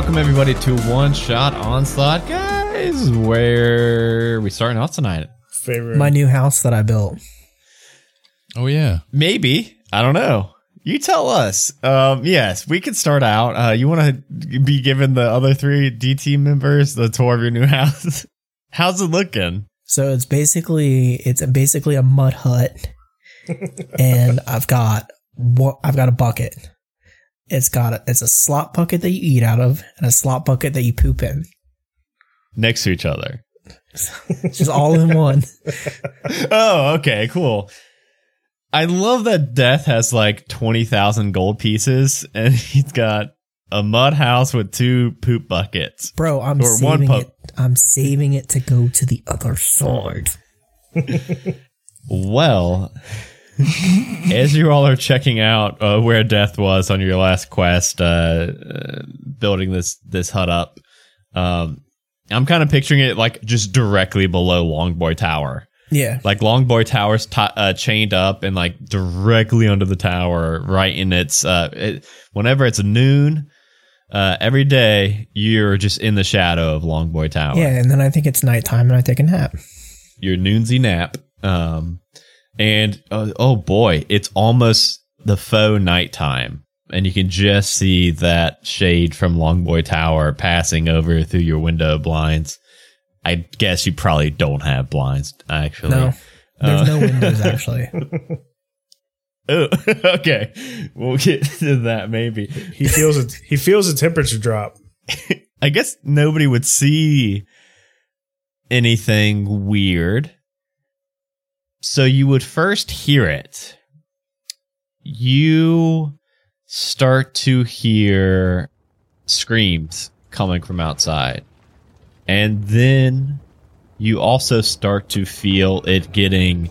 welcome everybody to One Shot Onslaught, guys. Where we starting off tonight? Favorite. My new house that I built. Oh yeah. Maybe I don't know. You tell us. Um, yes, we could start out. Uh, you want to be given the other three DT members the tour of your new house? How's it looking? So it's basically it's basically a mud hut, and I've got what I've got a bucket. It's got a, it's a slop bucket that you eat out of and a slop bucket that you poop in. Next to each other. It's just all in one. Oh, okay, cool. I love that Death has like 20,000 gold pieces and he's got a mud house with two poop buckets. Bro, I'm Or saving pup. it. I'm saving it to go to the other side. Well, as you all are checking out uh, where Death was on your last quest, uh, uh, building this this hut up, um, I'm kind of picturing it like just directly below Longboy Tower. Yeah. Like Longboy Tower's uh, chained up and like directly under the tower, right in its. Uh, it, whenever it's noon, uh, every day you're just in the shadow of Longboy Tower. Yeah, and then I think it's nighttime and I take a nap. your noonsy nap. Um, and uh, oh boy, it's almost the faux nighttime, and you can just see that shade from Longboy Tower passing over through your window blinds. I guess you probably don't have blinds, actually. No. There's Uh, no windows actually. Oh, okay. We'll get to that maybe. he feels it. He feels a temperature drop. I guess nobody would see anything weird. So you would first hear it. You start to hear screams coming from outside. And then you also start to feel it getting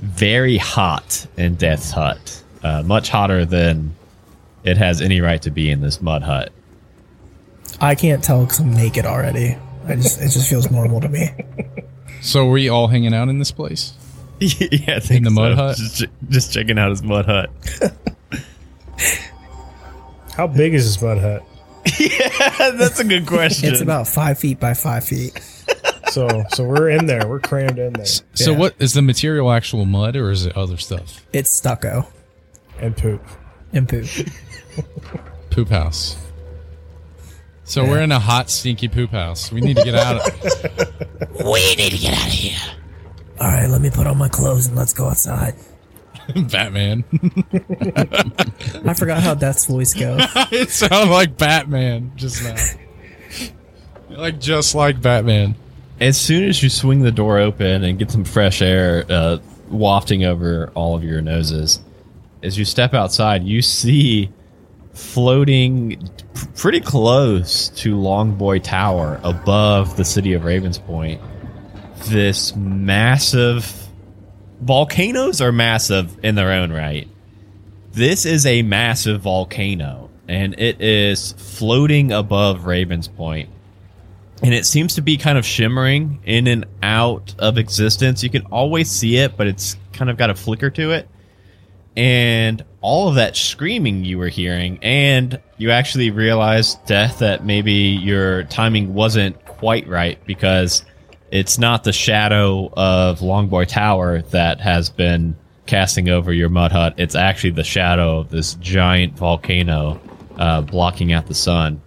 very hot in Death's Hut. Uh, much hotter than it has any right to be in this mud hut. I can't tell because I'm naked already. I just it just feels normal to me. So were we all hanging out in this place? yeah, I think In the mud hut? Just, just checking out his mud hut. How big is this mud hut? yeah, that's a good question. It's about five feet by five feet. So, so we're in there. We're crammed in there So Yeah. what is the material actual mud or is it other stuff? It's stucco and poop. and poop. Poop house. So we're in a hot, stinky poop house. We need to get out of We need to get out of here. All right, let me put on my clothes and let's go outside. Batman. I forgot how Death's voice goes. it sounded like Batman just now. like just like Batman. as soon as you swing the door open and get some fresh air uh, wafting over all of your noses, as you step outside, you see floating p- pretty close to Longboy Tower above the city of Ravens Point this massive volcanoes are massive in their own right. This is a massive volcano and it is floating above Ravens Point and it seems to be kind of shimmering in and out of existence. You can always see it, but it's kind of got a flicker to it. And all of that screaming you were hearing, and you actually realized, Death, that maybe your timing wasn't quite right because it's not the shadow of Longboy Tower that has been casting over your mud hut. It's actually the shadow of this giant volcano uh, blocking out the sun.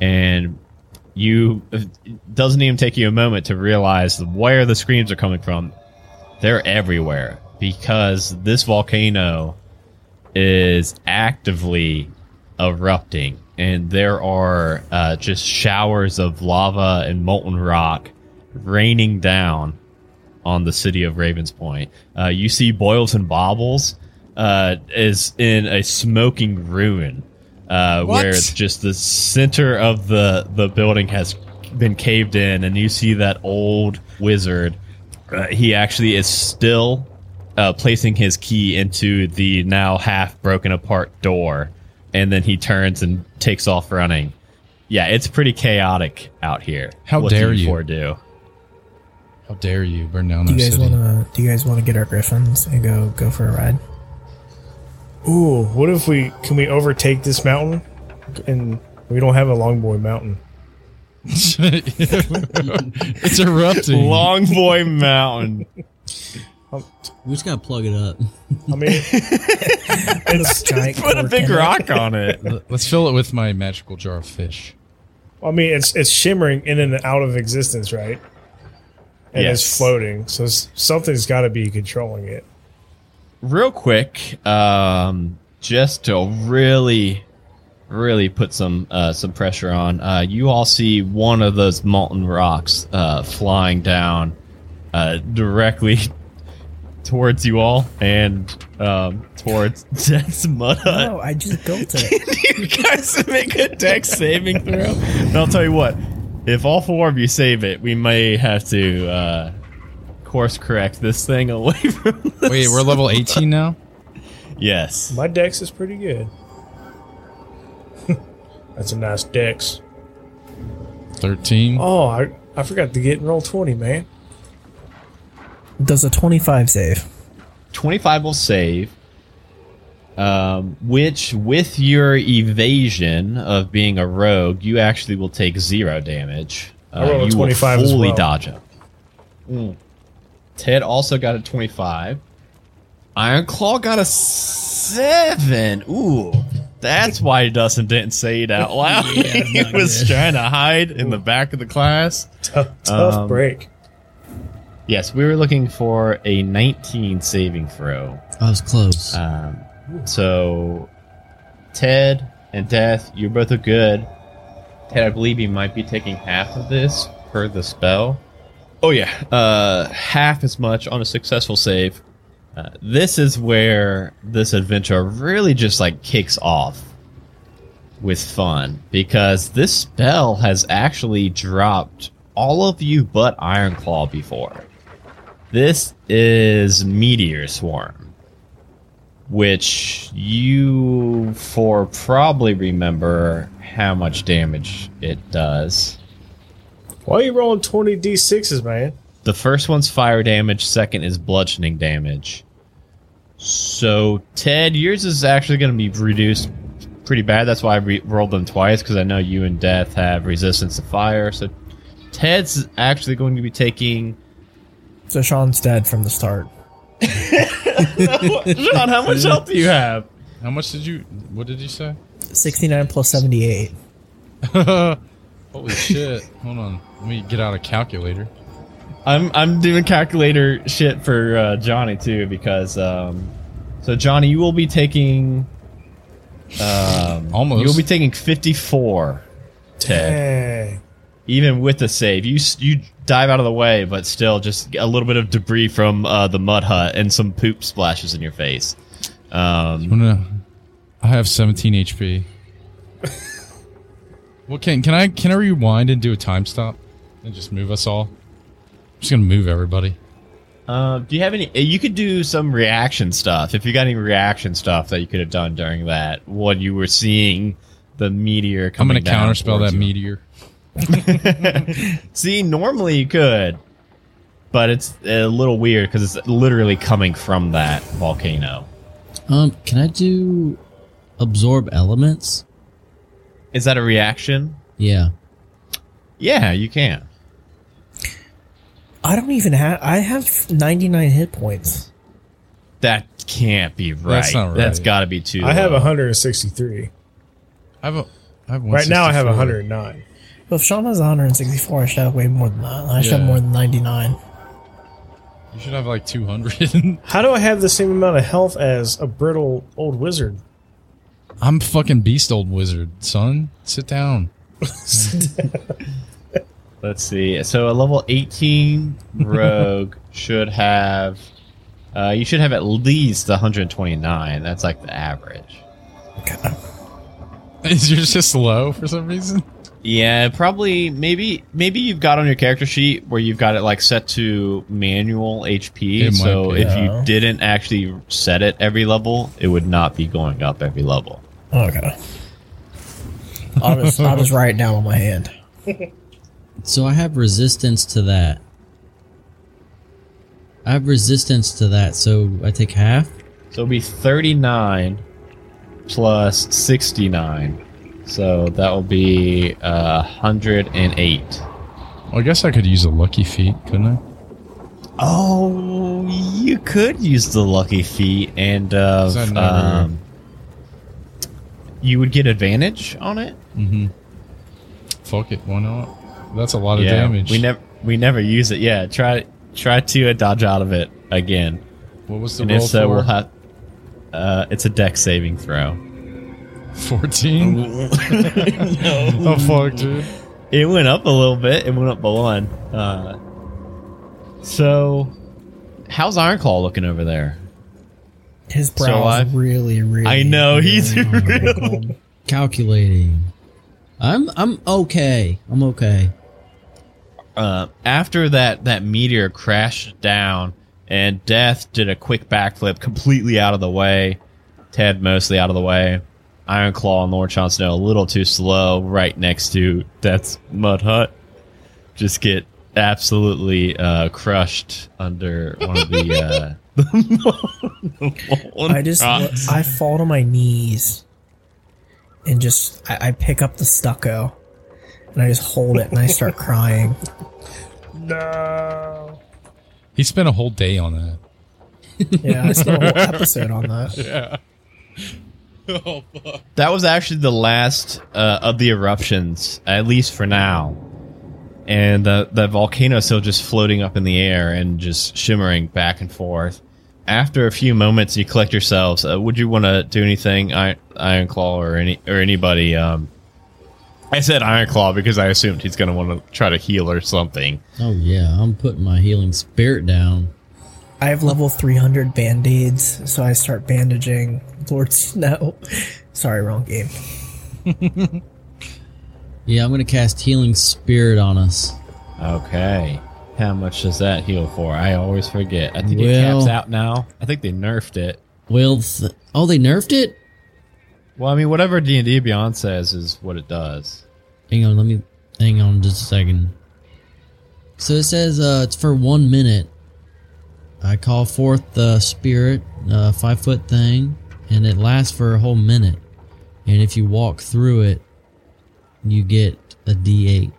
And you it doesn't even take you a moment to realize where the screams are coming from. They're everywhere because this volcano is actively erupting, and there are uh, just showers of lava and molten rock raining down on the city of Ravens Point. Uh, you see Boils and Bobbles uh, is in a smoking ruin uh, where just the center of the the building has been caved in, and you see that old wizard. Uh, he actually is still uh, placing his key into the now half broken apart door, and then he turns and takes off running. Yeah, it's pretty chaotic out here. How what dare you. do? How dare you burn down Do our you guys city? want to? Do you guys want to get our griffins and go go for a ride? Ooh, what if we can we overtake this mountain and We don't have a Longboy Mountain. it's erupting. Long Boy Mountain. We just gotta plug it up. I mean, it's. Giant Put a cork big in it. rock on it. Let's fill it with my magical jar of fish. I mean, it's it's shimmering in and out of existence, right? And Yes. it's floating, so something's got to be controlling it. Real quick, um, just to really, really put some uh, some pressure on, uh, you all see one of those molten rocks uh, flying down uh, directly towards you all and um, towards Death's mud hut. No, I just built it. you guys make a dex saving throw. And I'll tell you what, if all four of you save it, we may have to uh, course correct this thing away from. This. Wait, we're level 18 now? yes. My dex is pretty good. That's a nice dex. 13. Oh, I, I forgot to get in Roll20, man. Does a 25 save? 25 will save. Um, which, with your evasion of being a rogue, you actually will take zero damage. Uh, I rolled a you 25 will as fully well. dodge it. Ted also got a 25. Iron Claw got a 7. Ooh. That's why Dustin didn't say it out loud. he was trying to hide in the back of the class. Tough, tough Um, break. Yes, we were looking for a 19 saving throw. I was close. Um, so, Ted and Death, you're both are good. Ted, I believe you might be taking half of this per the spell. Oh yeah, uh, half as much on a successful save. Uh, this is where this adventure really just like kicks off with fun because this spell has actually dropped all of you but Ironclaw before. This is Meteor Swarm which you for probably remember how much damage it does. Why are you rolling 20 d6s, man? The first one's fire damage, second is bludgeoning damage. So, Ted, yours is actually going to be reduced pretty bad. That's why I re- rolled them twice because I know you and Death have resistance to fire. So, Ted's actually going to be taking. So Sean's dead from the start. Sean, how much health do you have? How much did you. What did you say? 69 plus 78. Holy shit. Hold on. Let me get out a calculator. I'm I'm doing calculator shit for uh, Johnny too because um, so Johnny, you will be taking um, Almost. You'll be taking 54. Ted, Dang. Even with the save, you you dive out of the way, but still just a little bit of debris from uh, the mud hut and some poop splashes in your face. Um, I'm gonna. I have 17 HP. well, can can I can I rewind and do a time stop and just move us all? I'm just gonna move everybody. Uh, do you have any? You could do some reaction stuff if you got any reaction stuff that you could have done during that when you were seeing the meteor coming. I'm gonna counterspell that you. meteor. See, normally you could, but it's a little weird because it's literally coming from that volcano. Um, can I do absorb elements? Is that a reaction? Yeah. Yeah, you can. I don't even have. I have 99 hit points. That can't be right. That's not That's right. got to be too. I have 163. I have a. I have Right now, I have 109. But if Sean has 164, I should have way more than that. I should Yeah. have more than 99. You should have like 200. How do I have the same amount of health as a brittle old wizard? I'm fucking beast old wizard, son. Sit down. Let's see. So a level 18 rogue should have. Uh, you should have at least 129. That's like the average. Okay. Is yours just low for some reason? Yeah, probably. Maybe maybe you've got on your character sheet where you've got it like set to manual HP. It So be. if Yeah. you didn't actually set it every level, it would not be going up every level. Okay. I'll just, I'll just write it down on my hand. So I have resistance to that. I have resistance to that, so I take half. So it'll be 39 plus 69. So that will be uh, 108. Well, I guess I could use a lucky feat, couldn't I? Oh, you could use the lucky feat, and uh, Is that never- um, you would get advantage on it. Mm-hmm. Fuck it, why not? That's a lot of damage. we never we never use it. Yeah, try try to uh, dodge out of it again, What was the and roll if so, for? we'll have. Uh, it's a dex saving throw. 14? oh, fuck, dude. It went up a little bit. It went up by one. Uh, so, how's Ironclaw looking over there? His So brow I- is really, really. I know, he's really really- wrinkled. Calculating. I'm I'm okay. I'm okay. Uh, after that that meteor crashed down and Death did a quick backflip completely out of the way, Ted mostly out of the way. Ironclaw and Lord Jon Snow a little too slow right next to Death's mud hut. Just get absolutely uh, crushed under one of the. Uh, the I just rocks. I fall to my knees and just I, I pick up the stucco and I just hold it and I start crying. No. He spent a whole day on that. Yeah, I spent a whole episode on that. That was actually the last uh, of the eruptions, at least for now. And the the volcano is still just floating up in the air and just shimmering back and forth. After a few moments, you collect yourselves. Uh, would you want to do anything, I- Iron Claw or any or anybody? Um, I said Iron Claw because I assumed he's going to want to try to heal or something. Oh yeah, I'm putting my healing spirit down. I have level 300 band aids, so I start bandaging Lord Snow. Sorry, wrong game. Yeah, I'm gonna cast healing spirit on us. Okay. How much does that heal for? I always forget. I think it caps out now. I think they nerfed it. Well, th- oh, they nerfed it. Well, I mean, whatever D and D Beyond says is what it does. Hang on, let me hang on just a second. So it says uh, it's for one minute. I call forth the spirit, uh, five foot thing, and it lasts for a whole minute. And if you walk through it, you get a D8.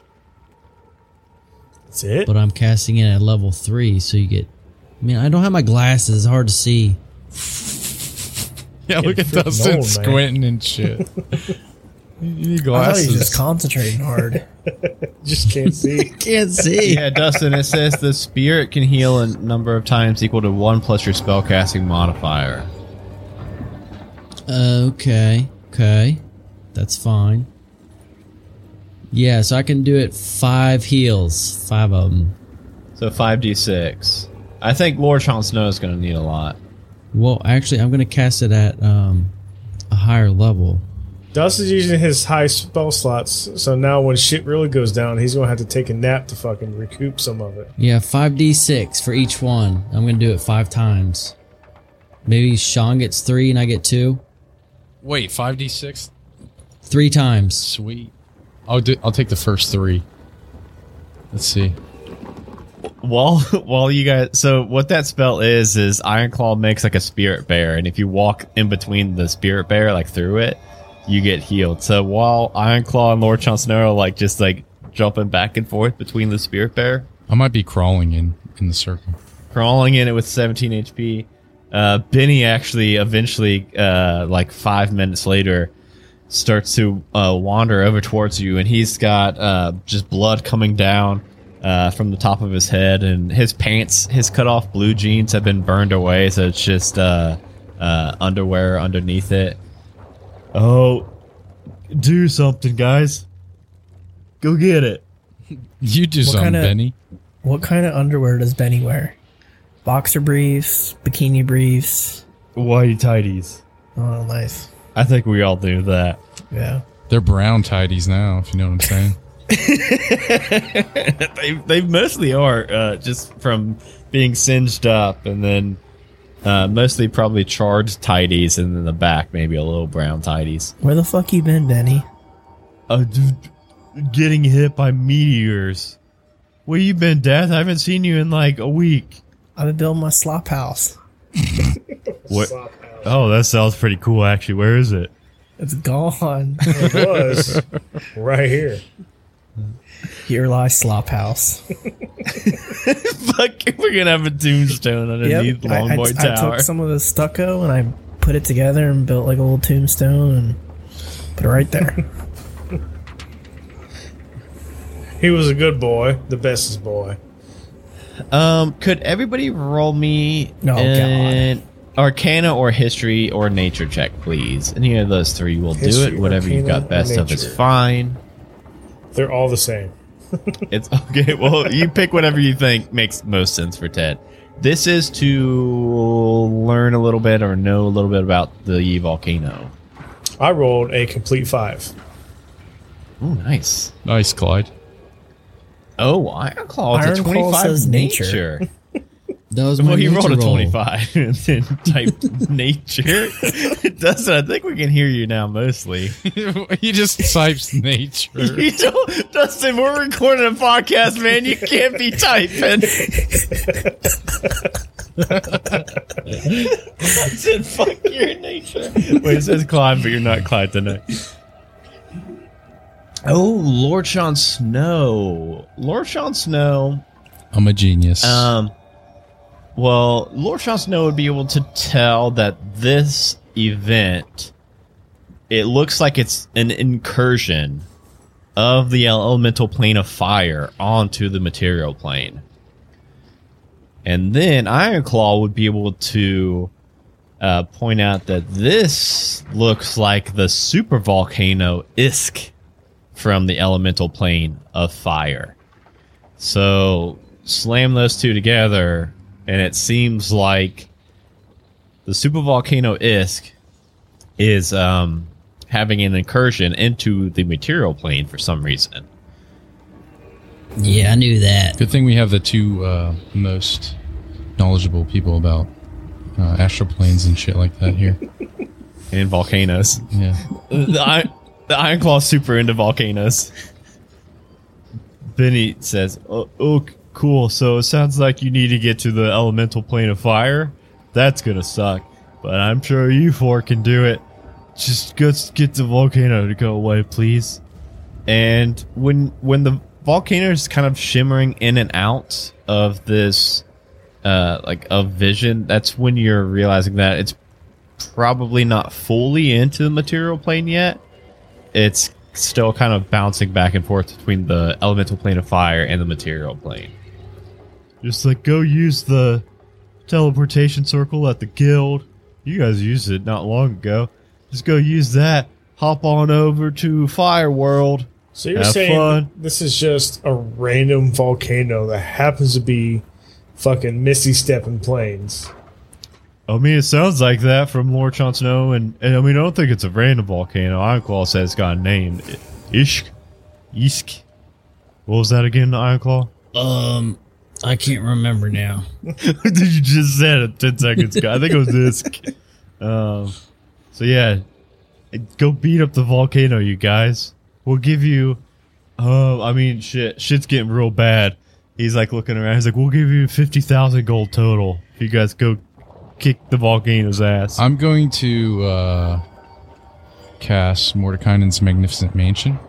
That's it. But I'm casting it at level three, so you get. I mean, I don't have my glasses; it's hard to see. Yeah, look at Dustin old, squinting and shit. you need I thought he just concentrating hard. Just can't see. Can't see. Yeah, Dustin. It says the spirit can heal a number of times equal to one plus your spellcasting modifier. Okay, okay, that's fine. Yeah, so I can do it five heals, five of them. So five d six. I think Lord Jon Snow is going to need a lot. Well, actually, I'm going to cast it at um, a higher level. Dust is using his high spell slots, so now when shit really goes down, he's gonna have to take a nap to fucking recoup some of it. Yeah, five d six for each one. I'm going to do it five times. Maybe Sean gets three and I get two. Wait, 5d6? Three times. Sweet. I'll, do, I'll take the first three. Let's see. While while you guys, so what that spell is is Ironclaw makes like a spirit bear, and if you walk in between the spirit bear, like through it, you get healed. So while Ironclaw and Lord Jon Snow are like just like jumping back and forth between the spirit bear, I might be crawling in in the circle. crawling in it with 17 HP. Uh, Benny actually eventually, uh, like five minutes later, starts to uh, wander over towards you, and he's got uh, just blood coming down uh, from the top of his head, and his pants, his cut off blue jeans have been burned away, so it's just uh, uh, underwear underneath it. Oh, do something, guys! Go get it. You do something, kinda- Benny. What kind of underwear does Benny wear? Boxer briefs, bikini briefs. Whitey tighties. Oh, nice. I think we all do that. Yeah. They're brown tidies now, if you know what I'm saying. they they mostly are uh, just from being singed up, and then uh, mostly probably charred tidies, and then the back maybe a little brown tidies. Where the fuck you been, Benny? Uh, d- d- getting hit by meteors. Where you been, Death? I haven't seen you in like a week. I've been building my slop house. What? Oh, that sounds pretty cool. Actually, where is it? It's gone. It was right here. Here lies Slop House. Fuck, we're gonna have a tombstone underneath I, I, Longboy I took some of the stucco and I put it together and built like a little tombstone and put it right there. He was a good boy, the bestest boy. Um, could everybody roll me Oh, an Arcana or History or Nature check, please? Any of those three will do it. Whatever you've got best of is fine. They're all the same. It's okay. Well, you pick whatever you think makes most sense for Ted. This is to learn a little bit or know a little bit about the volcano. I rolled a complete five. Oh, nice. Nice, Clyde. Oh, Iron Claw. It's a Iron Claw 25 says nature. nature. That was my Well, he rolled a nature roll. 25 and then typed nature. Dustin, I think we can hear you now mostly. he just types nature. You don't, Dustin, we're recording a podcast, man. You can't be typing. I said, fuck your nature. Wait, it says Clyde, but you're not Clyde tonight. Oh, Lord Sean Snow. Lord Sean Snow. I'm a genius. Um, well, Lord Sean Snow would be able to tell that this event, it looks like it's an incursion of the elemental plane of fire onto the material plane. And then Ironclaw would be able to uh, point out that this looks like the super volcano Isk from the elemental plane of fire. So slam those two together, and it seems like the supervolcano Isk is um, having an incursion into the material plane for some reason. Yeah, I knew that. Good thing we have the two uh, most knowledgeable people about uh, astral planes and shit like that here. And volcanoes. Yeah. the, Iron, the Iron super into volcanoes. Benny says, oh, oh, cool. So it sounds like you need to get to the elemental plane of fire. That's going to suck. But I'm sure you four can do it. Just get the volcano to go away, please. And when when the volcano is kind of shimmering in and out of this, uh, like of vision, that's when you're realizing that it's probably not fully into the material plane yet. It's still kind of bouncing back and forth between the elemental plane of fire and the material plane. Just like go use the teleportation circle at the guild. You guys used it not long ago. Just go use that. Hop on over to Fire World. So you're Have saying fun. this is just a random volcano that happens to be fucking misty stepping planes. I mean, it sounds like that from Lord Jon Snow, and, and I mean, I don't think it's a random volcano. Ironclaw says it's got a name. Ishk? Isk? What was that again, Ironclaw? Um, I can't remember now. Did you just said it 10 seconds ago? I think it was Isk. Um, so yeah, go beat up the volcano, you guys. We'll give you, oh, I mean, shit, shit's getting real bad. He's like looking around. He's like, we'll give you 50,000 gold total if you guys go kick the volcano's ass. I'm going to uh, cast Mordenkainen's Magnificent Mansion.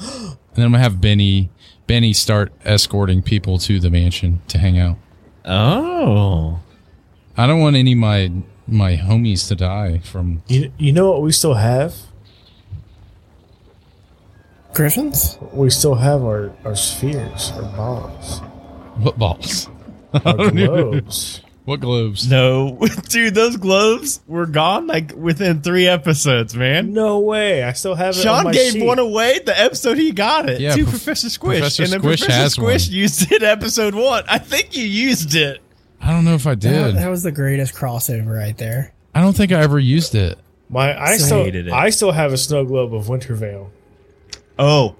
And then I'm going to have Benny Benny start escorting people to the mansion to hang out. oh. I don't want any of my my homies to die from You, you know what we still have? Griffins? We still have our, our spheres, our balls, what balls? our globes. What globes? No, dude, those gloves were gone like within three episodes, man. No way! I still have it. on Sean my gave sheet. one away the episode he got it Yeah, to Prof- Professor Squish, Professor and then Squish Professor has Squish one. used it episode one. I think you used it. I don't know if I did. that was the greatest crossover right there. I don't think I ever used it. My I So- still Hated it. I still have a snow globe of Wintervale. Oh,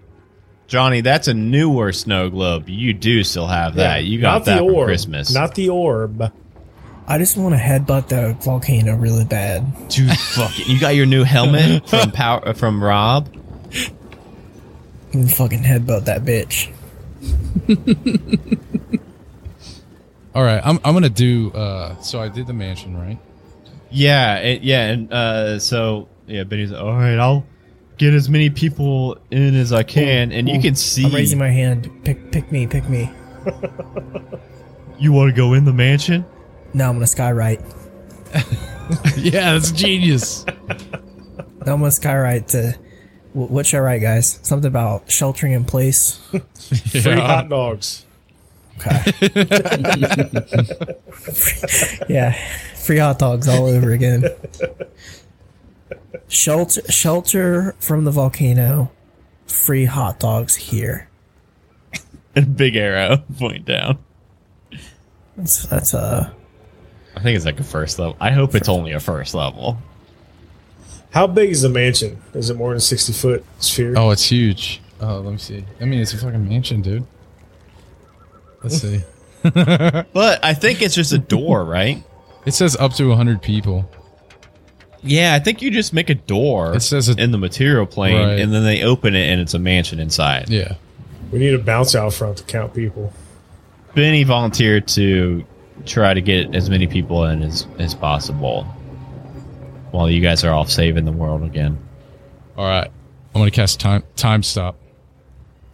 Johnny, that's a newer snow globe. You do still have that. you got that the for orb, Christmas. Not the orb. I just want to headbutt the volcano really bad. dude. Fucking, you got your new helmet from Power uh, from Rob. And fucking headbutt that bitch. All right, I'm I'm gonna do. Uh, so I did the mansion, right? Yeah, it, yeah, and uh, so yeah, Benny's like, all right, I'll get as many people in as I can, and you can see. I'm raising my hand. Pick, pick me, pick me. you want to go in the mansion? No, I'm gonna skywrite. yeah, that's genius. No, I'm gonna skywrite to. What should I write, guys? Something about sheltering in place. Free hot dogs. Okay. yeah, free hot dogs all over again. Shelter, shelter from the volcano. Free hot dogs here. And big arrow point down. That's that's uh I think it's like a first level. I hope it's only a first level. How big is the mansion? Is it more than 60 foot sphere? Oh, it's huge. Oh, let me see. I mean, it's a fucking mansion, dude. Let's see. But I think it's just a door, right? It says up to 100 people. Yeah, I think you just make a door It says it- in the material plane, Right. and then they open it, and it's a mansion inside. Yeah. We need a bounce out front to count people. Benny volunteered to try to get as many people in as, as possible while you guys are off saving the world again. All right. I'm gonna cast time time stop.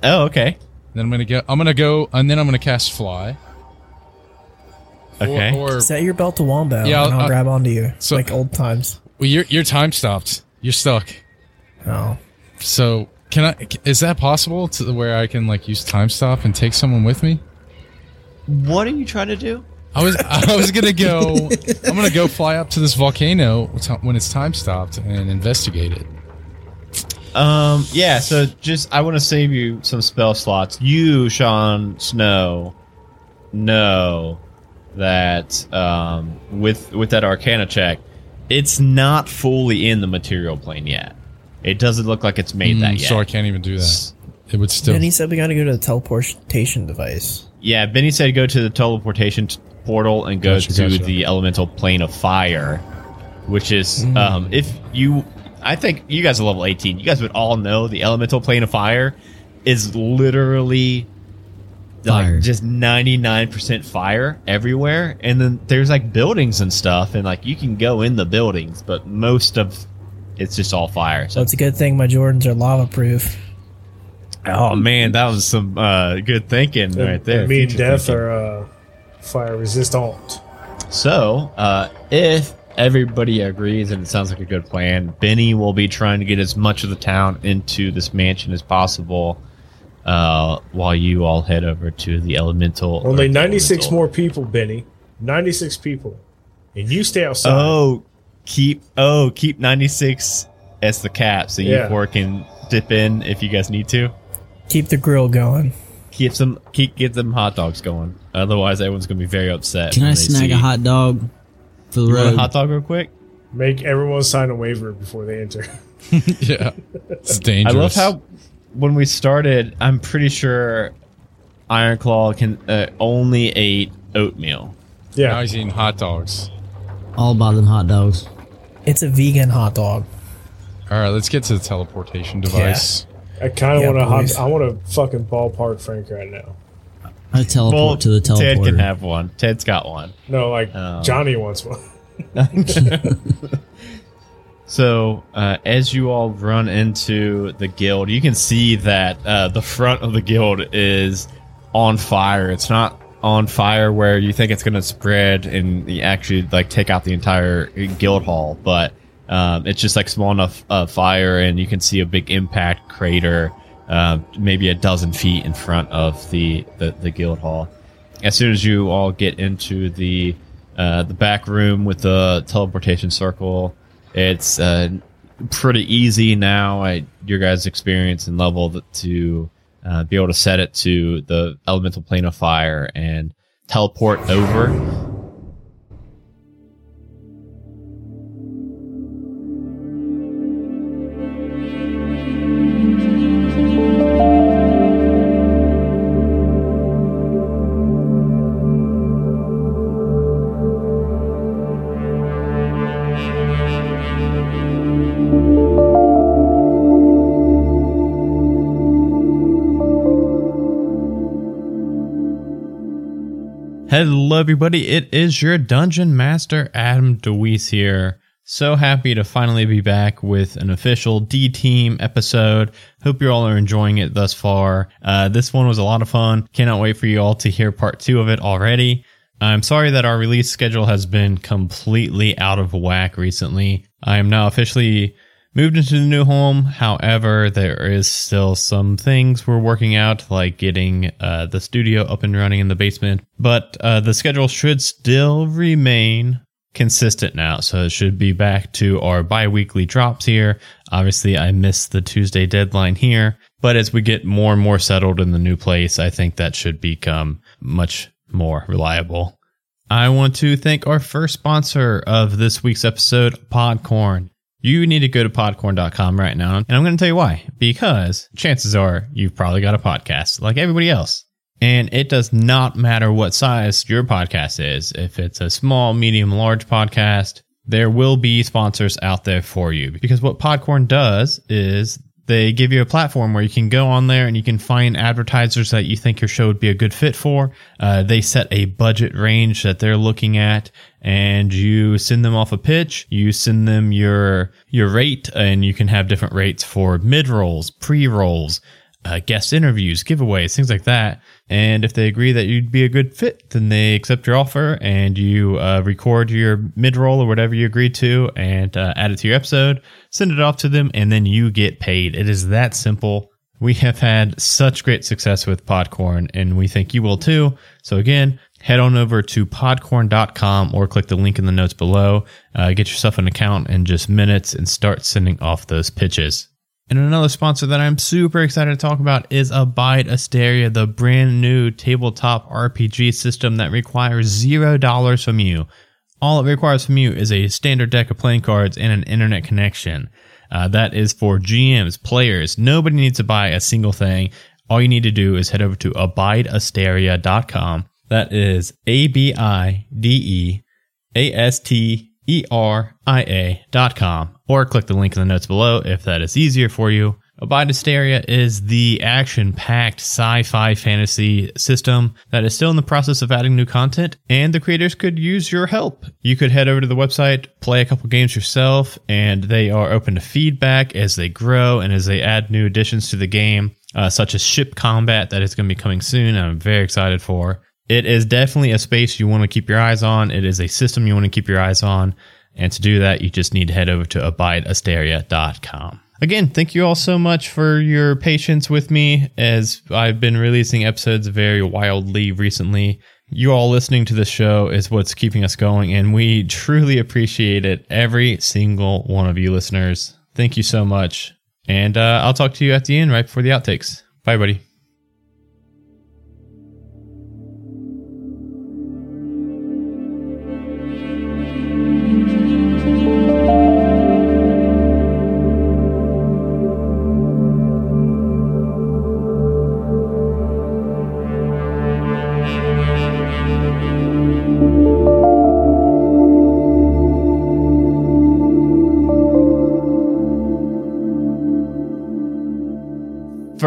Oh, okay. Then I'm gonna go. I'm gonna go, and then I'm gonna cast fly. Okay. Or, set your belt to wombo Yeah, and I'll I'll- uh, grab onto you so- like old times. well, you're you're time stopped. You're stuck. Oh, So can I? Is that possible to where I can like use time stop and take someone with me? What are you trying to do? I was I was gonna go. I'm gonna go fly up to this volcano when it's time stopped and investigate it. Um, yeah, so just I want to save you some spell slots. You, Sean Snow, know that um, with with that Arcana check, it's not fully in the material plane yet. It doesn't look like it's made that Mm, yet. So I can't even do that. It would still. then he said we got to go to the teleportation device. Yeah, Benny said go to the teleportation t- portal and go Gotcha, to gotcha. the elemental plane of fire, which is Mm. um, if you. I think you guys are level 18. You guys would all know the elemental plane of fire is literally Fire. like just 99% fire everywhere and then there's like buildings and stuff and like you can go in the buildings but most of it's just all fire So so it's a good thing my Jordans are lava proof. oh man that was some uh good thinking right there Me and future Death thinking. are uh, fire resistant. So, uh, if everybody agrees and it sounds like a good plan, Benny will be trying to get as much of the town into this mansion as possible. Uh, while you all head over to the elemental. Only the 96 elemental- more people, Benny. 96 people. And you stay outside. Oh, keep oh keep ninety six as the cap, so Yeah. you four can dip in if you guys need to. Keep the grill going. Keep some keep get them hot dogs going. Otherwise, everyone's gonna be very upset. Can I snag see- a hot dog for the You want road? a hot dog real quick? Make everyone sign a waiver before they enter. yeah, it's I dangerous. love how when we started, I'm pretty sure Ironclaw can uh, only ate oatmeal. Yeah, now yeah. he's eating hot dogs. All about them hot dogs. It's a vegan hot dog. All right, let's get to the teleportation device. I kind of Yeah, want to I want to fucking ballpark Frank right now. I teleport to the Ted can have one. Ted's got one. No, like Oh. Johnny wants one. So uh, as you all run into the guild, you can see that uh, the front of the guild is on fire. It's not on fire where you think it's going to spread and actually like take out the entire guild hall, but um, it's just like small enough uh, fire, and you can see a big impact crater, uh, maybe a dozen feet in front of the, the the guild hall. As soon as you all get into the uh, the back room with the teleportation circle, it's uh, pretty easy now your guys' experience and level to uh, be able to set it to the elemental plane of fire and teleport over. Hello, everybody. It is your dungeon master, Adam DeWeese here. So happy to finally be back with an official D Team episode. Hope you all are enjoying it thus far. Uh, this one was a lot of fun. Cannot wait for you all to hear part two of it already. I'm sorry that our release schedule has been completely out of whack recently. I am now officially moved into the new home. However, there is still some things we're working out, like getting uh, the studio up and running in the basement. But uh, the schedule should still remain consistent now. So it should be back to our bi weekly drops here. Obviously, I missed the Tuesday deadline here. But as we get more and more settled in the new place, I think that should become much more reliable. I want to thank our first sponsor of this week's episode, Podcorn. You need to go to podcorn.com right now. And I'm going to tell you why. Because chances are you've probably got a podcast like everybody else. And it does not matter what size your podcast is. If it's a small, medium, large podcast, there will be sponsors out there for you. Because what Podcorn does is they give you a platform where you can go on there and you can find advertisers that you think your show would be a good fit for. Uh, they set a budget range that they're looking at and you send them off a pitch. You send them your, your rate and you can have different rates for mid rolls, pre rolls, uh, guest interviews, giveaways, things like that. And if they agree that you'd be a good fit, then they accept your offer and you uh, record your mid roll or whatever you agreed to and uh, add it to your episode, send it off to them, and then you get paid. It is that simple. We have had such great success with Podcorn, and we think you will too. So, again, head on over to podcorn.com or click the link in the notes below. Uh, get yourself an account in just minutes and start sending off those pitches. And another sponsor that I'm super excited to talk about is Abide Asteria, the brand new tabletop RPG system that requires zero dollars from you. All it requires from you is a standard deck of playing cards and an internet connection. Uh, that is for GMs, players. Nobody needs to buy a single thing. All you need to do is head over to abideasteria.com. That is A B I D E A S T E-R-I-A dot com or click the link in the notes below if that is easier for you. Abide Asteria is the action-packed sci-fi fantasy system that is still in the process of adding new content, and the creators could use your help. You could head over to the website, play a couple games yourself, and they are open to feedback as they grow and as they add new additions to the game, uh, such as ship combat that is going to be coming soon. I'm very excited for. It is definitely a space you want to keep your eyes on. It is a system you want to keep your eyes on. And to do that, you just need to head over to abideasteria.com. Again, thank you all so much for your patience with me as I've been releasing episodes very wildly recently. You all listening to the show is what's keeping us going, and we truly appreciate it. Every single one of you listeners. Thank you so much. And uh, I'll talk to you at the end right before the outtakes. Bye, buddy.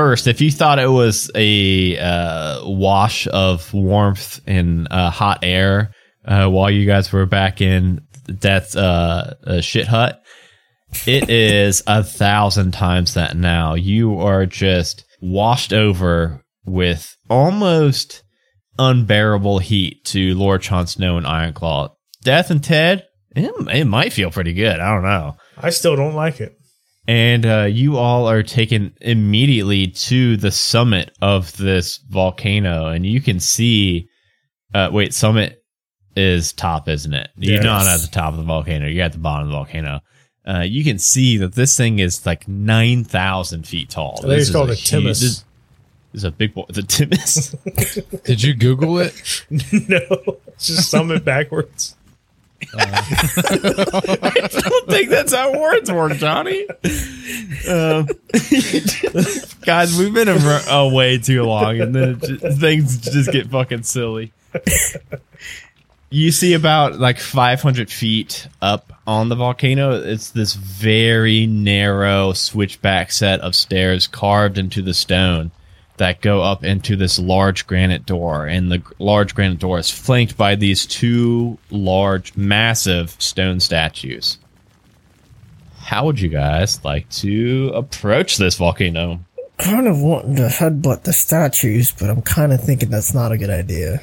First, if you thought it was a uh, wash of warmth and uh, hot air uh, while you guys were back in Death's uh, shit hut, it is a thousand times that now. You are just washed over with almost unbearable heat to Lord Jon Snow and Ironclaw. Death and Ted, it, it might feel pretty good. I don't know I still don't like it. And uh, you all are taken immediately to the summit of this volcano, and you can see. Uh, wait, summit is top, isn't it? You're not at the top of the volcano. You're at the bottom of the volcano. Uh, you can see that this thing is like nine thousand feet tall. I think This it's is called a a Timus. This, this is a big boy. The Timus. Did you Google it? no, it's just summit backwards. I don't think that's how words work, Johnny. Um, guys, we've been a, away too long, and then just, things just get fucking silly. You see about like 500 feet up on the volcano. It's this very narrow switchback set of stairs carved into the stone that go up into this large granite door. And the large granite door is flanked by these two large, massive stone statues. how would you guys like to approach this volcano? Kind of wanting to headbutt the statues, but I'm kind of thinking that's not a good idea.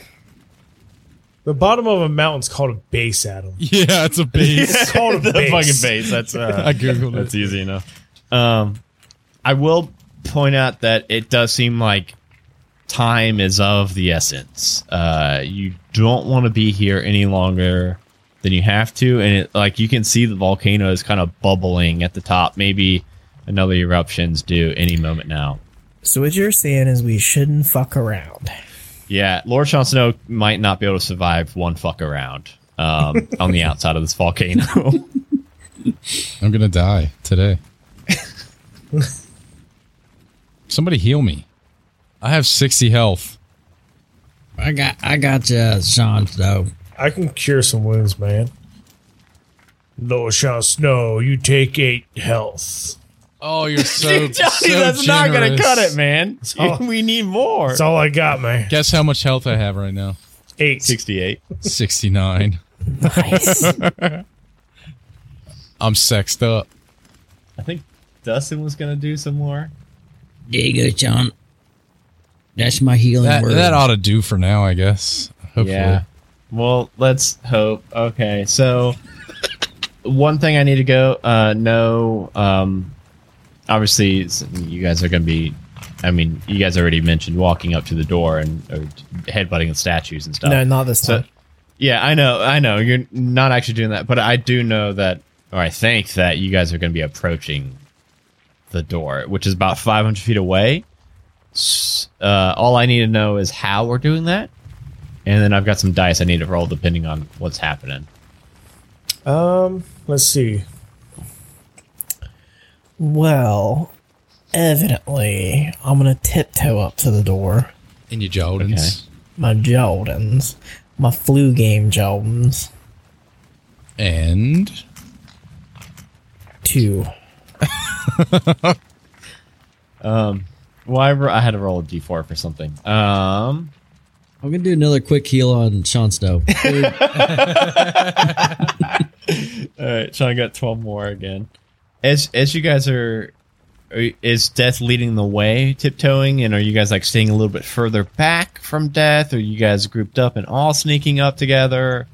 The bottom of a mountain's called a base, Adam. Yeah, it's a base. It's called a the base. fucking base. That's uh, I googled That's it. easy enough. Um, I will point out that it does seem like time is of the essence. Uh, you don't want to be here any longer than you have to, and it like you can see the volcano is kind of bubbling at the top. Maybe another eruption's due any moment now. So what you're saying is we shouldn't fuck around. Yeah, Lord Jon Snow might not be able to survive one fuck around um, on the outside of this volcano. I'm gonna die today. Somebody heal me. I have 60 health. I got I got you, Sean. Though I can cure some wounds, man. Lord Sean Snow, you take eight health. Oh, you're so, Johnny, so that's not gonna cut it, man. all- we need more. That's all I got, man. Guess how much health I have right now? Eight. 68. 69. Nice. I'm sexed up. I think Dustin was gonna do some more. There you go, Sean. That's my healing That, word. that ought to do for now, I guess. Hopefully. Yeah. Well, let's hope. Okay, so one thing I need to go uh, know. Um, obviously, you guys are going to be. I mean, you guys already mentioned walking up to the door and or headbutting the statues and stuff. no, not this So, time. yeah, I know, I know. You're not actually doing that, but I do know that, or I think that you guys are going to be approaching the door, which is about 500 feet away. Uh, all I need to know is how we're doing that, and then I've got some dice I need to roll depending on what's happening. Um, let's see. Well, evidently, I'm gonna tiptoe up to the door. In your Jordans. My Jordans, my flu game Jordans, And two. Well, I, I had to roll a d4 for something. Um, I'm gonna do another quick heal on Sean Snow. all right, Sean got 12 more again. As as you guys are, are is Death leading the way, tiptoeing, and are you guys like staying a little bit further back from Death? Or you guys grouped up and all sneaking up together?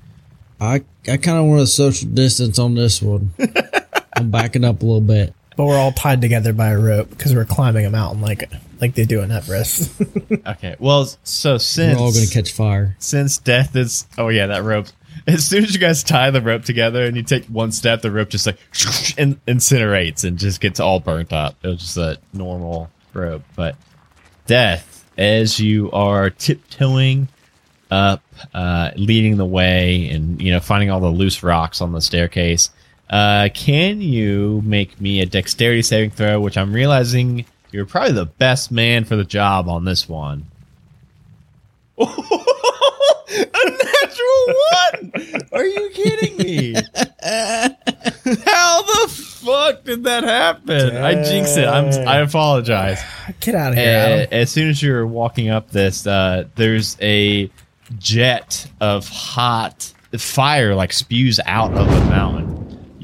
I I kind of want a social distance on this one. I'm backing up a little bit. But we're all tied together by a rope because we're climbing a mountain like like they do in Everest. Okay, well, so since We're since all gonna catch fire. since Death is, oh yeah, that rope. As soon as you guys tie the rope together and you take one step, the rope just like in, incinerates and just gets all burnt up. It was just a normal rope, but Death, as you are tiptoeing up, uh, leading the way, and you know finding all the loose rocks on the staircase. Uh, can you make me a dexterity saving throw? Which I'm realizing you're probably the best man for the job on this one. a natural one! Are you kidding me? How the fuck did that happen? I jinxed it. I'm. I apologize. Get out of here, Uh, Adam. as soon as you're walking up this, uh, there's a jet of hot fire like spews out of the mountain.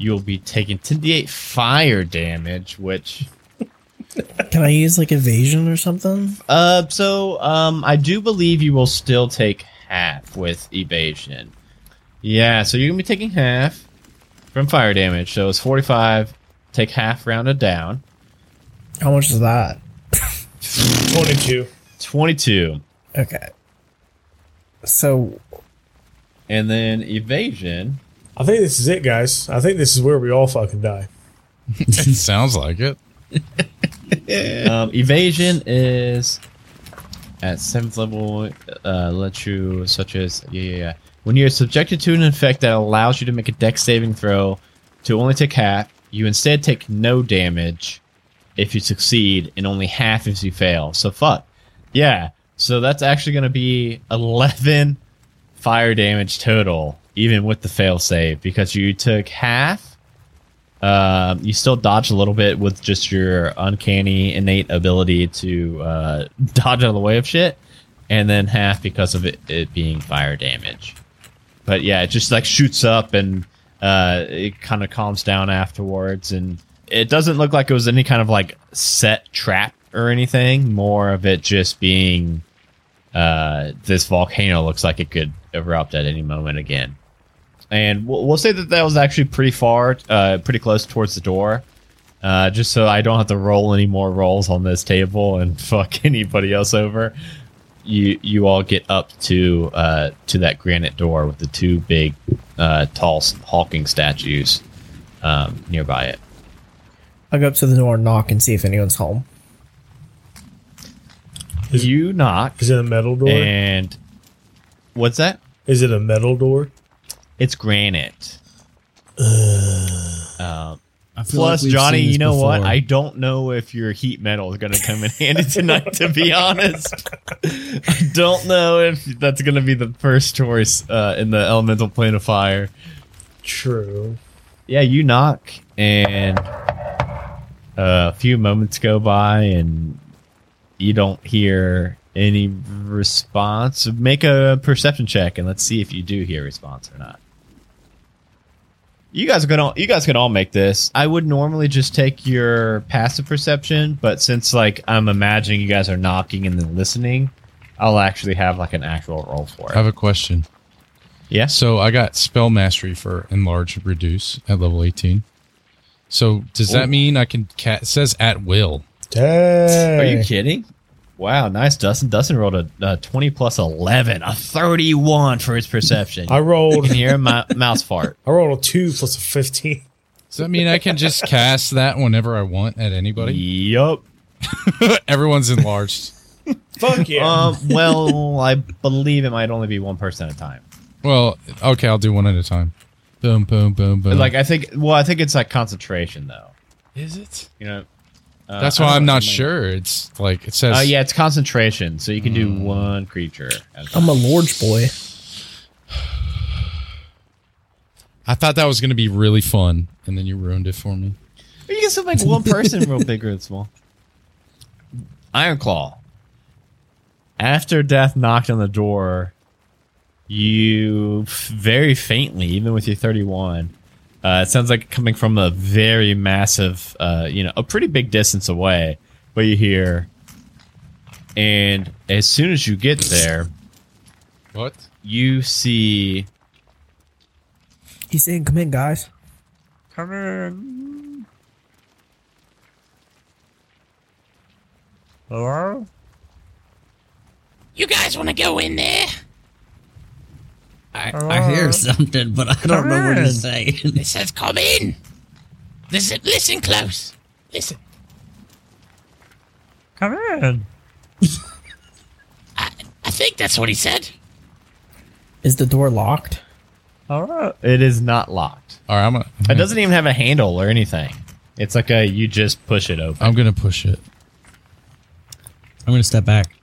You'll be taking 10d8 fire damage, which Can I use like evasion or something? uh, so um, I do believe you will still take half with evasion. Yeah, so you're gonna be taking half from fire damage. So it's 45. Take half rounded down. How much is that? 22. 22, Okay. So and then evasion. I think this is it, guys. I think this is where we all fucking die. sounds like it. um, evasion is at seventh level. Uh, lets you such as yeah, yeah, yeah. When you're subjected to an effect that allows you to make a dex saving throw to only take half, you instead take no damage if you succeed and only half if you fail. So fuck, yeah. So that's actually going to be eleven fire damage total, even with the fail save, because you took half um, you still dodge a little bit with just your uncanny innate ability to uh, dodge out of the way of shit, and then half because of it, it being fire damage. But yeah, it just like shoots up, and Uh, it kind of calms down afterwards, and it doesn't look like it was any kind of like set trap or anything. More of it just being uh, this volcano looks like it could erupt at any moment again. And we'll, we'll say that that was actually pretty far, uh, pretty close towards the door. Uh, just so I don't have to roll any more rolls on this table and fuck anybody else over. You you all get up to uh, to that granite door with the two big, uh, tall s- hulking statues um, nearby it. I'll go up to the door and knock and see if anyone's home. Is- you knock Is it a metal door? and what's that? Is it a metal door? It's granite. Um, Plus, like Johnny, you know what? I don't know if your heat metal is going to come in handy tonight. To be honest, I don't know if that's going to be the first choice uh, in the elemental plane of fire. True. Yeah, you knock, and a few moments go by, and you don't hear any response. Make a perception check, and let's see if you do hear a response or not. You guys can all you guys can all make this. I would normally just take your passive perception, but since like I'm imagining you guys are knocking and then listening, I'll actually have like an actual roll for it. I have a question. Yeah. So I got spell mastery for enlarge reduce at level 18. So does that mean I can ca it says at will? Dang. Are you kidding? Wow, nice, Dustin. Dustin rolled a, a 20 plus 11, a 31 for his perception. I you rolled. can hear my mouse fart. I rolled a two plus a fifteen. Does that mean I can just cast that whenever I want at anybody? Yup. Everyone's enlarged. Fuck yeah. Um, well, I believe it might only be one person at a time. Well, okay, I'll do one at a time. Boom, boom, boom, boom. Like, I think, well, I think it's like concentration, though. is it? You know? Uh, That's why I'm not sure. It's like it says. Uh, yeah, it's concentration, so you can do one creature. At a time. I'm a Lord's boy. I thought that was going to be really fun, and then you ruined it for me. You can still make one person real big or small. Iron Claw. After Death knocked on the door, you very faintly, even with your 31, uh, it sounds like coming from a very massive, uh, you know, a pretty big distance away, but you hear. And as soon as you get there, What? you see He's saying, "Come in, guys." Come in. Hello? You guys want to go in there? I, I hear oh. something, but I don't know what to say. It says come in. Listen, listen close. Listen. Come in. I, I think that's what he said. Is the door locked? All right. It is not locked. All right, I'm gonna. It doesn't even have a handle or anything. It's like a you just push it open. I'm gonna push it. I'm gonna step back.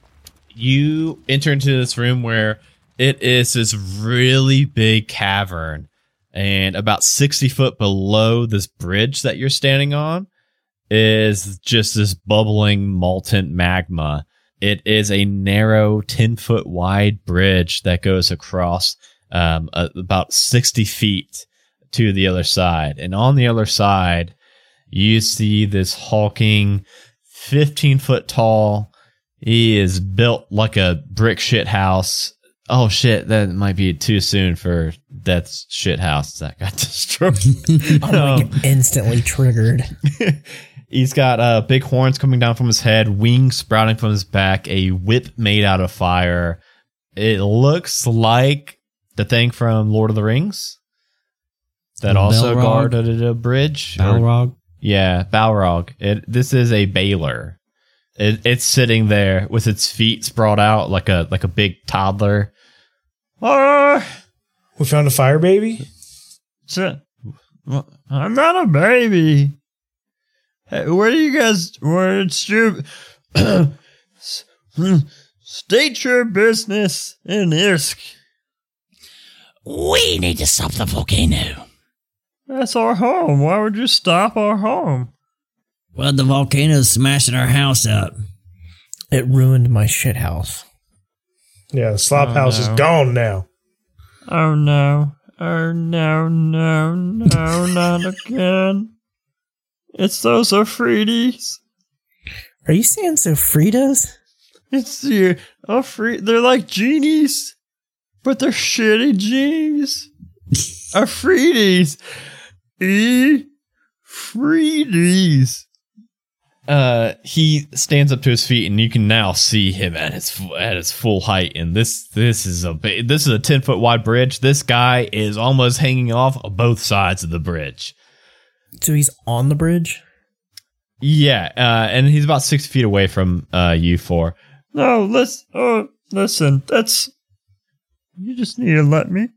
you enter into this room where it is this really big cavern and about 60 foot below this bridge that you're standing on is just this bubbling molten magma it is a narrow 10 foot wide bridge that goes across um, a- about 60 feet to the other side and on the other side you see this hulking 15 foot tall he is built like a brick shit house. Oh shit, that might be too soon for Death's shit house that got destroyed. I'm Um, like instantly triggered. He's got uh, big horns coming down from his head, wings sprouting from his back, a whip made out of fire. It looks like the thing from Lord of the Rings that The also Balrog? guarded a bridge. or- Balrog. yeah, Balrog. It this is a Balor. It, it's sitting there with its feet sprawled out like a like a big toddler. Ah, we found a fire baby. so- well, I'm not a baby. Hey, where do you guys? Where it's your state your business in Irsk. We need to stop the volcano. That's our home. Why would you stop our home? Well, the volcano's smashing our house up. It ruined my shit house. Yeah, the slop Oh, house no. is gone now. Oh no. Oh no, no, no, not again. It's those Afrides. Are you saying Sofritas? It's the oh, Afri they're like genies, but they're shitty genies. Afrides. E Freedies. Uh, he stands up to his feet, and you can now see him at his at his full height. And this this is a this is a ten foot wide bridge. This guy is almost hanging off of both sides of the bridge. So he's on the bridge? Yeah, uh, and he's about six feet away from uh, you four. No, let's. Oh, listen. That's. You just need to let me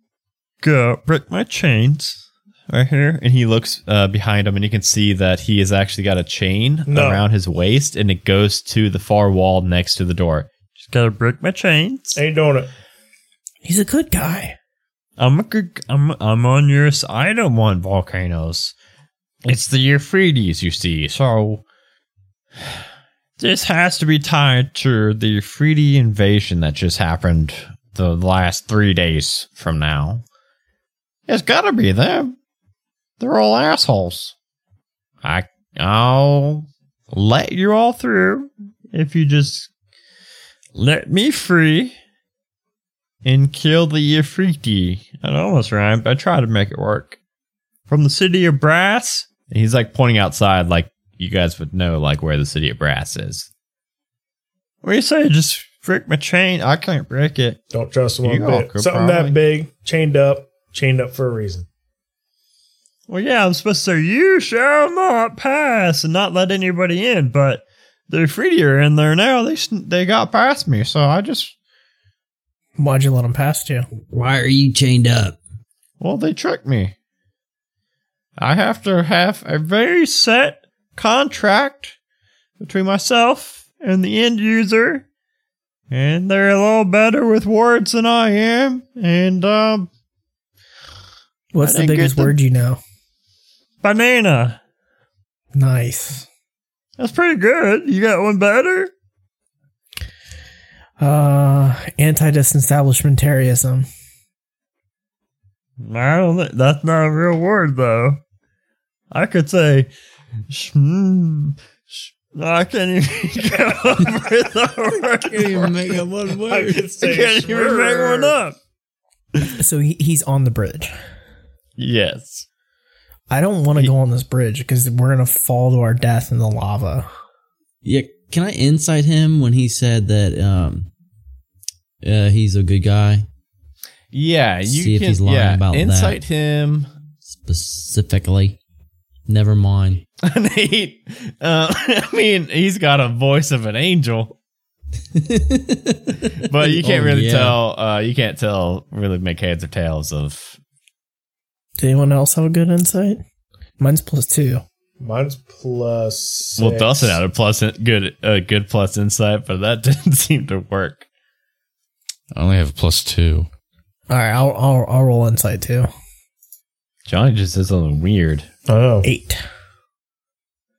go. Break my chains right here, and he looks uh, behind him, and you can see that he has actually got a chain No. around his waist, and it goes to the far wall next to the door. Just gotta break my chains. Ain't doing it. He's a good guy. I'm a good, I'm I'm on your side. I don't want volcanoes. It's the Euphrates, you see. So this has to be tied to the Euphrates invasion that just happened the last three days from now. It's gotta be them. They're all assholes. I I'll let you all through if you just let me free and kill the Efreeti. It almost rhymed, but I tried to make it work. From the city of Brass. And he's like pointing outside, like you guys would know, like where the city of Brass is. What do you say? Just break my chain. I can't break it. Don't trust him one bit. Something probably- that big, chained up, chained up for a reason. Well, yeah, I'm supposed to say you shall not pass and not let anybody in, but the Efreeti are in there now. They they got past me, so I just Why'd you let them past you? Why are you chained up? Well, they tricked me. I have to have a very set contract between myself and the end user. And they're a little better with words than I am. And, um, What's the biggest the- word you know? Banana. Nice. That's pretty good. You got one better? Uh, anti-disestablishmentarianism. I don't think that's not a real word, though. I could say, hmm, I can't even go over the word. Can't even make up one I word. could I can't even make one up. So he, he's on the bridge. Yes. I don't want to go on this bridge because we're gonna fall to our death in the lava. Yeah, can I insight him when he said that um uh, he's a good guy Yeah, you See if can. he's lying yeah, about insight him. specifically? Never mind. Nate, uh, I mean, he's got a voice of an angel, but you can't Oh, really yeah. tell. Uh, you can't tell really make heads or tails of. Does anyone else have a good insight? Mine's plus two. Mine's plus. Well, six. Dustin had a plus good, a good plus insight, but that didn't seem to work. I only have a plus two. All right, I'll I'll, I'll roll insight too. Johnny just did something weird. I know. Eight.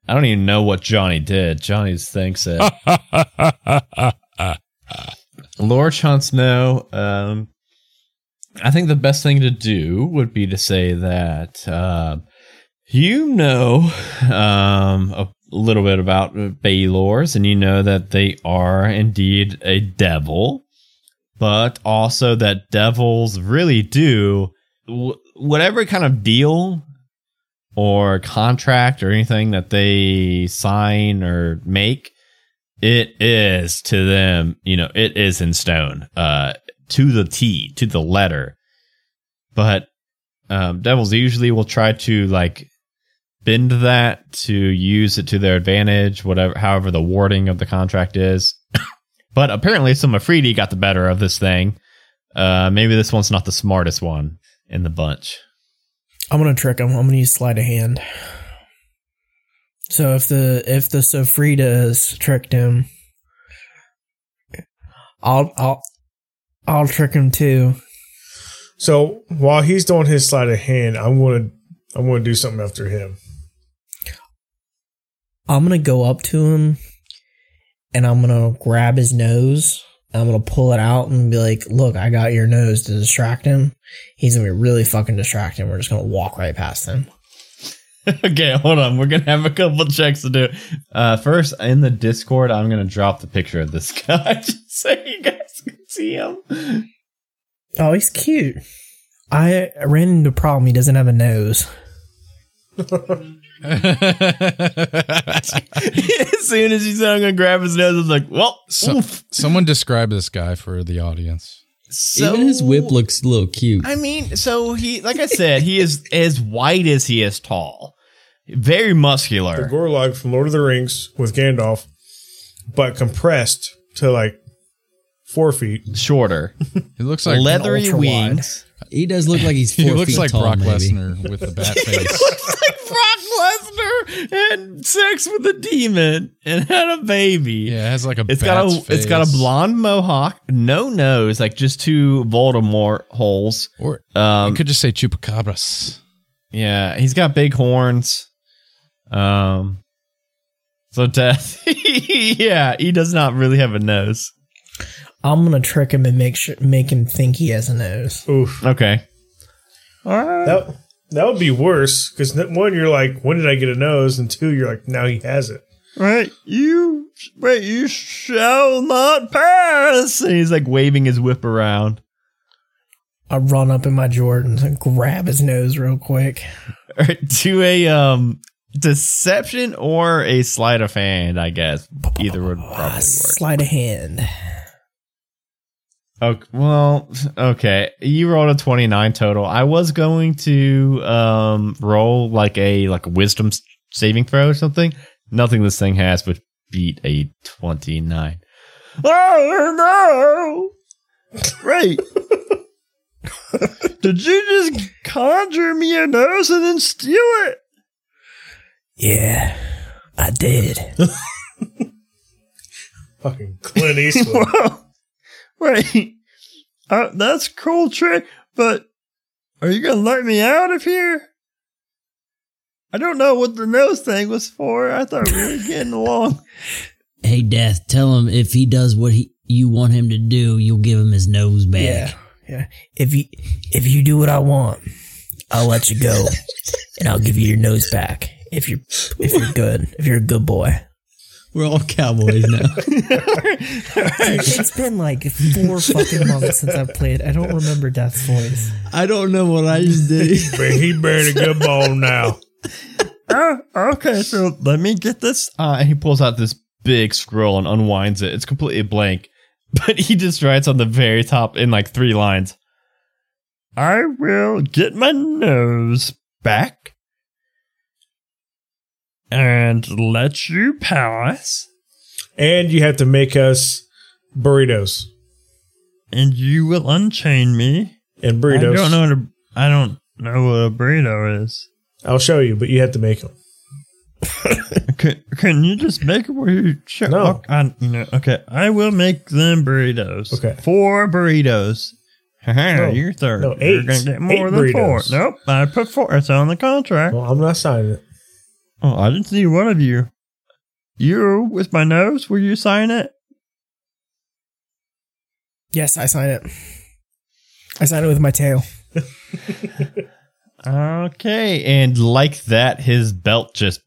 I don't even know what Johnny did. Johnny's thing it. Lord Jon no. um, I think the best thing to do would be to say that uh, you know um, a little bit about Balors, and you know that they are indeed a devil, but also that devils really do whatever kind of deal or contract or anything that they sign or make it is to them you know it is in stone. Uh to the t to the letter but um devils usually will try to like bend that to use it to their advantage whatever however the wording of the contract is but apparently some Efreeti got the better of this thing uh maybe this one's not the smartest one in the bunch I'm gonna trick him. I'm gonna use sleight of hand. So if the if the Sofritas tricked him, I'll I'll I'll trick him too. So while he's doing his sleight of hand, I'm gonna I'm gonna do something after him. I'm gonna go up to him and I'm gonna grab his nose I'm gonna pull it out and be like, "Look, I got your nose to distract him." He's gonna be really fucking distracting. We're just gonna walk right past him. okay, hold on. We're gonna have a couple checks to do. Uh, first, in the Discord, I'm gonna drop the picture of this guy just so you guys can see him. Oh, he's cute. I ran into a problem. He doesn't have a nose. as soon as he said I'm gonna grab his nose, I was like, "Well, So, someone describe this guy for the audience. So, Even his whip looks a little cute. I mean, so he, like I said, he is as white as he is tall, very muscular. The. Gorlog from Lord of the Rings with Gandalf, but compressed to like four feet. shorter, He looks like leathery ultra wings. He does look like he's four he looks feet like tall, Brock maybe. Lesnar with the bat face. looks like Brock Lesnar had sex with a demon and had a baby. Yeah, it has like a It's got bat's a it's got a blonde mohawk, no nose, like just two Voldemort holes. Or Um, you could just say chupacabras. yeah, he's got big horns. Um, so death. yeah, he does not really have a nose. I'm gonna trick him and make sure make him think he has a nose. Oof. Okay. All right. That that would be worse because one, you're like, when did I get a nose? And two, you're like, now he has it. Right, you wait, you shall not pass. And he's like waving his whip around. I run up in my Jordans and grab his nose real quick. All right, do a um deception or a sleight of hand, I guess. Either would probably Ah, work. Sleight of hand. Okay, well, okay. You rolled a 29 total. I was going to um roll like a like a wisdom saving throw or something. Nothing this thing has would beat a 29. Oh no. Right. Did you just conjure me a nose and then steal it? Yeah, I did. Fucking Clint Eastwood. Well, wait. Uh, that's a cool trick, but are you gonna let me out of here? I don't know what the nose thing was for. I thought we were getting along. Hey, Death, tell him if he does what he you want him to do, you'll give him his nose back. Yeah, yeah. If you if you do what I want, I'll let you go, and I'll give you your nose back. If you're if you're good, if you're a good boy. We're all cowboys now. It's been like four fucking months since I've played. I don't remember Death's voice. I don't know what I just did. but he bearing a good bone now. oh, okay, so let me get this. Uh, and he pulls out this big scroll and unwinds it. It's completely blank, but he just writes on the very top in like three lines. I will get my nose back and let you pass, And you have to make us burritos. and you will unchain me. And burritos. I don't know. What a, I don't know what a burrito is. I'll show you, but you have to make them. Can, can you just make it where you show? No. I, you know, okay, I will make them burritos. Okay. four burritos. No, you're third. no, You're gonna get more Eight than four. Nope, I put four. It's on the contract. Well, I'm not signing it. Oh, I didn't see one of you. You with my nose? Will you sign it? Yes, I sign it. I sign it with my tail. Okay, and like that, his belt just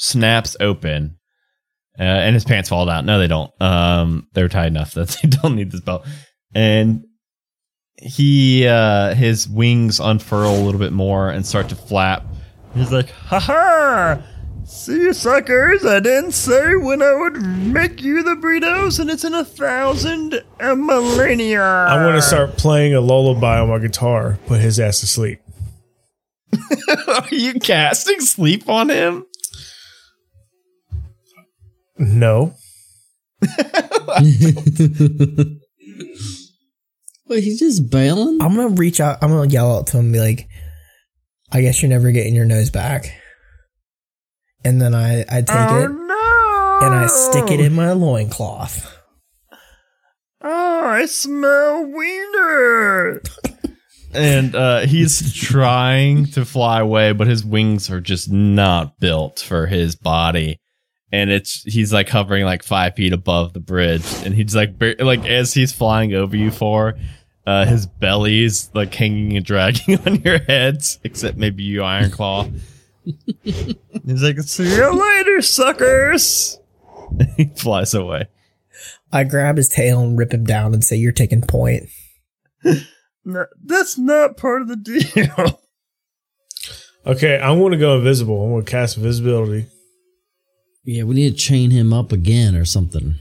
snaps open, uh, and his pants fall out. No, they don't. Um, they're tight enough that they don't need this belt. And he, uh, his wings unfurl a little bit more and start to flap. He's like, "Ha ha! See you suckers! I didn't say when I would make you the burritos, and it's in a thousand a millennia." I want to start playing a lullaby on my guitar, put his ass to sleep. Are you casting sleep on him? No. Wait, he's just bailing? I'm gonna reach out. I'm gonna yell out to him and be like, "I guess you're never getting your nose back." And then I I take it no! and I stick it in my loincloth. Oh, I smell wiener. and uh, he's trying to fly away, but his wings are just not built for his body. and it's he's like hovering like five feet above the bridge, and he's like like as he's flying over you for. Uh, his belly's like hanging and dragging on your heads, except maybe you, Iron Claw. He's like, "See you later, suckers." he flies away. I grab his tail and rip him down and say, "You're taking point." No, that's not part of the deal. Okay, I want to go invisible. I want to cast invisibility. Yeah, we need to chain him up again or something.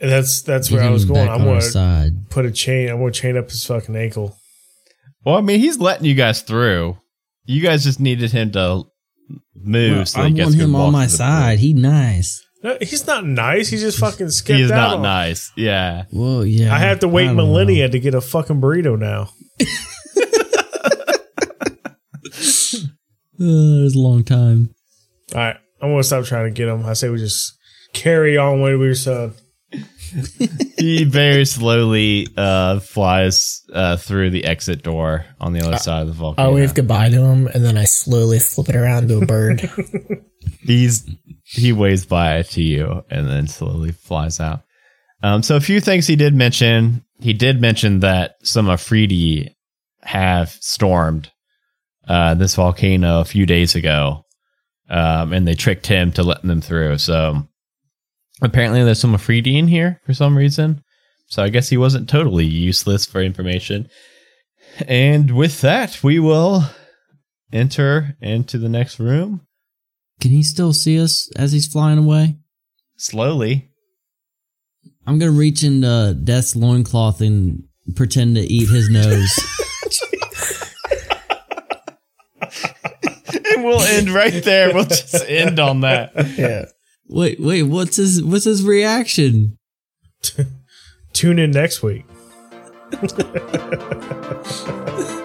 And that's that's Get where I was going. I'm going to put a chain. I'm going to chain up his fucking ankle. well, I mean, he's letting you guys through. You guys just needed him to move. Well, so I he gets want good him on my to the side. He nice. No, he's not nice. He just fucking bridge. skipped He is out. not on- nice. Yeah. Well, yeah. I have to wait don't know. millennia to get a fucking burrito now. Uh, it's a long time. All right, I'm going to stop trying to get him. I say we just carry on what we were saying. he very slowly uh, flies uh, through the exit door on the other side of the volcano. I wave goodbye to him, and then I slowly flip it around to a bird. He's he waves by to you and then slowly flies out. Um, so a few things he did mention. He did mention that some Efreeti have stormed uh, this volcano a few days ago, um, and they tricked him to letting them through. So apparently, there's some Efreeti in here for some reason. So I guess he wasn't totally useless for information. And with that, we will enter into the next room Can he still see us as he's flying away? slowly. I'm gonna reach in uh, Death's loincloth and pretend to eat his nose. and we'll end right there. We'll just end on that. yeah. Wait, wait, what's his what's his reaction? Tune in next week.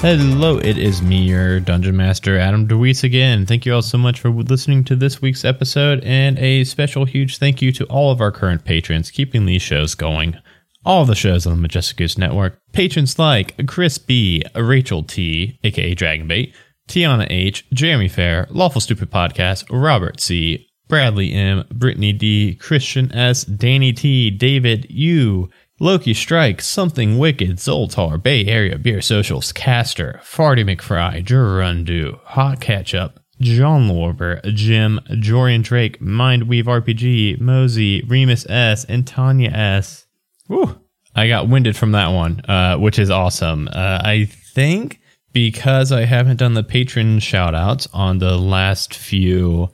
Hello, it is me, your Dungeon Master, Adam DeWeese again. Thank you all so much for listening to this week's episode, and a special huge thank you to all of our current patrons keeping these shows going. All the shows on the Majestic Goose Network. Patrons like Chris B, Rachel T, aka Dragonbait, Tiana H, Jeremy Fair, Lawful Stupid Podcast, Robert C, Bradley M, Brittany D, Christian S, Danny T, David U, Loki Strike, Something Wicked, Zoltar, Bay Area Beer Socials, Caster, Farty McFry, Jurundu, Hot Ketchup, John Lorber, Jim, Jorian Drake, Mindweave RPG, Mosey, Remus S, and Tanya S. Woo! I got winded from that one, uh, which is awesome. Uh, I think because I haven't done the patron shoutouts on the last few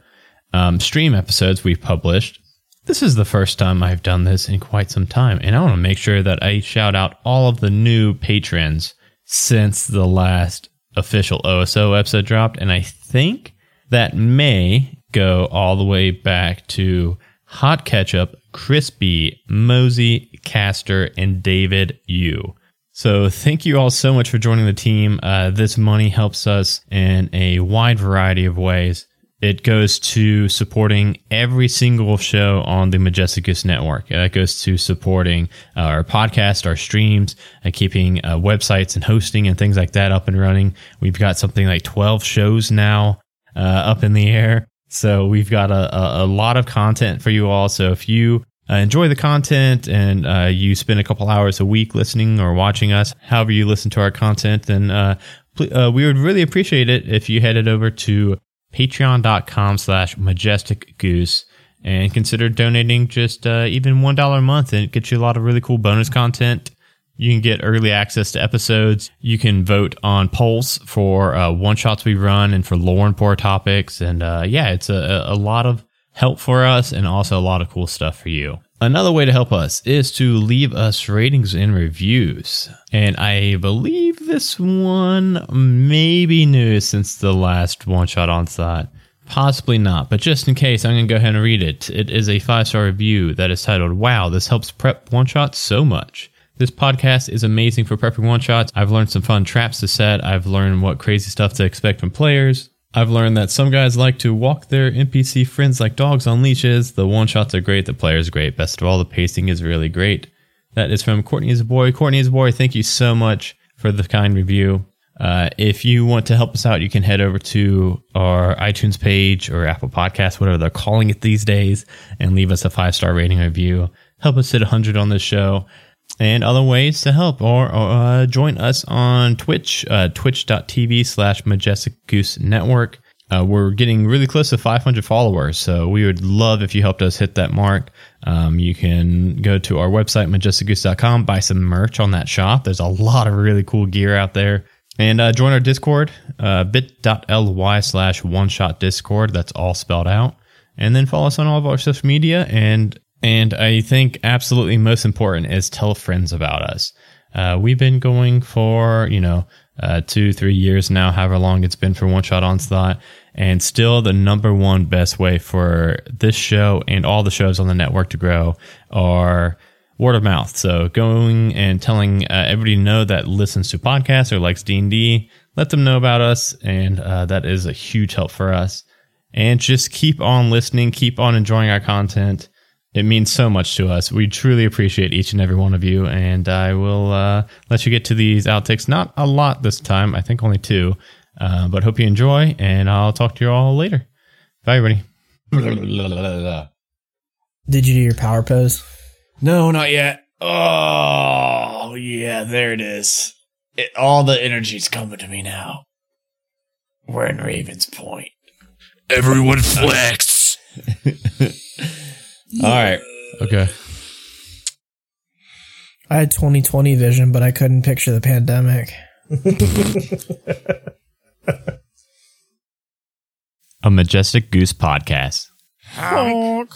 um, stream episodes we've published, this is the first time I've done this in quite some time. And I want to make sure that I shout out all of the new patrons since the last official OSO episode dropped. And I think that may go all the way back to Hot Ketchup, Crispy, Mosey, Caster, and David U. So thank you all so much for joining the team. Uh, this money helps us in a wide variety of ways. It goes to supporting every single show on the Majestic Goose Network. That goes to supporting uh, our podcast, our streams, uh, keeping uh, websites and hosting and things like that up and running. We've got something like 12 shows now uh, up in the air. So we've got a, a, a lot of content for you all. So if you uh, enjoy the content and you spend a couple hours a week listening or watching us, however you listen to our content, then we would really appreciate it if you headed over to patreon.com slash majestic goose and consider donating just uh, even $1 a month and it gets you a lot of really cool bonus content you can get early access to episodes. You can vote on polls for uh, one shots we run and for lore and poor topics. And uh, yeah, it's a, a lot of help for us and also a lot of cool stuff for you. Another way to help us is to leave us ratings and reviews. And I believe this one may be new since the last one shot onslaught. Possibly not, but just in case, I'm going to go ahead and read it. It is a five star review that is titled, Wow, this helps prep one shots so much. This podcast is amazing for prepping one shots. I've learned some fun traps to set. I've learned what crazy stuff to expect from players. I've learned that some guys like to walk their NPC friends like dogs on leashes. The one shots are great, the players great. Best of all, the pacing is really great. That is from Courtney's boy. Courtney's boy, thank you so much for the kind review. Uh, if you want to help us out, you can head over to our iTunes page or Apple Podcast, whatever they're calling it these days, and leave us a five star rating review. Help us hit 100 on this show and other ways to help or, or uh, join us on twitch uh, twitch.tv slash majestic goose network. Uh, we're getting really close to 500 followers so we would love if you helped us hit that mark. Um, you can go to our website majesticgoose.com buy some merch on that shop. There's a lot of really cool gear out there. And uh, join our discord uh, bit.ly slash one shot discord. That's all spelled out. And then follow us on all of our social media and and I think absolutely most important is tell friends about us. Uh, we've been going for, you know, uh, two, three years now, however long it's been for One Shot Onslaught. And still the number one best way for this show and all the shows on the network to grow are word of mouth. So going and telling uh, everybody know that listens to podcasts or likes D&D, let them know about us. And uh, that is a huge help for us. And just keep on listening, keep on enjoying our content it means so much to us. We truly appreciate each and every one of you. And I will uh, let you get to these outtakes. Not a lot this time, I think only two. Uh, but hope you enjoy, and I'll talk to you all later. Bye, everybody. Did you do your power pose? No, not yet. Oh, yeah, there it is. It, all the energy's coming to me now. We're in Ravens Point. Everyone flex. All right. Okay. I had 2020 vision, but I couldn't picture the pandemic. A Majestic Goose podcast. Honk.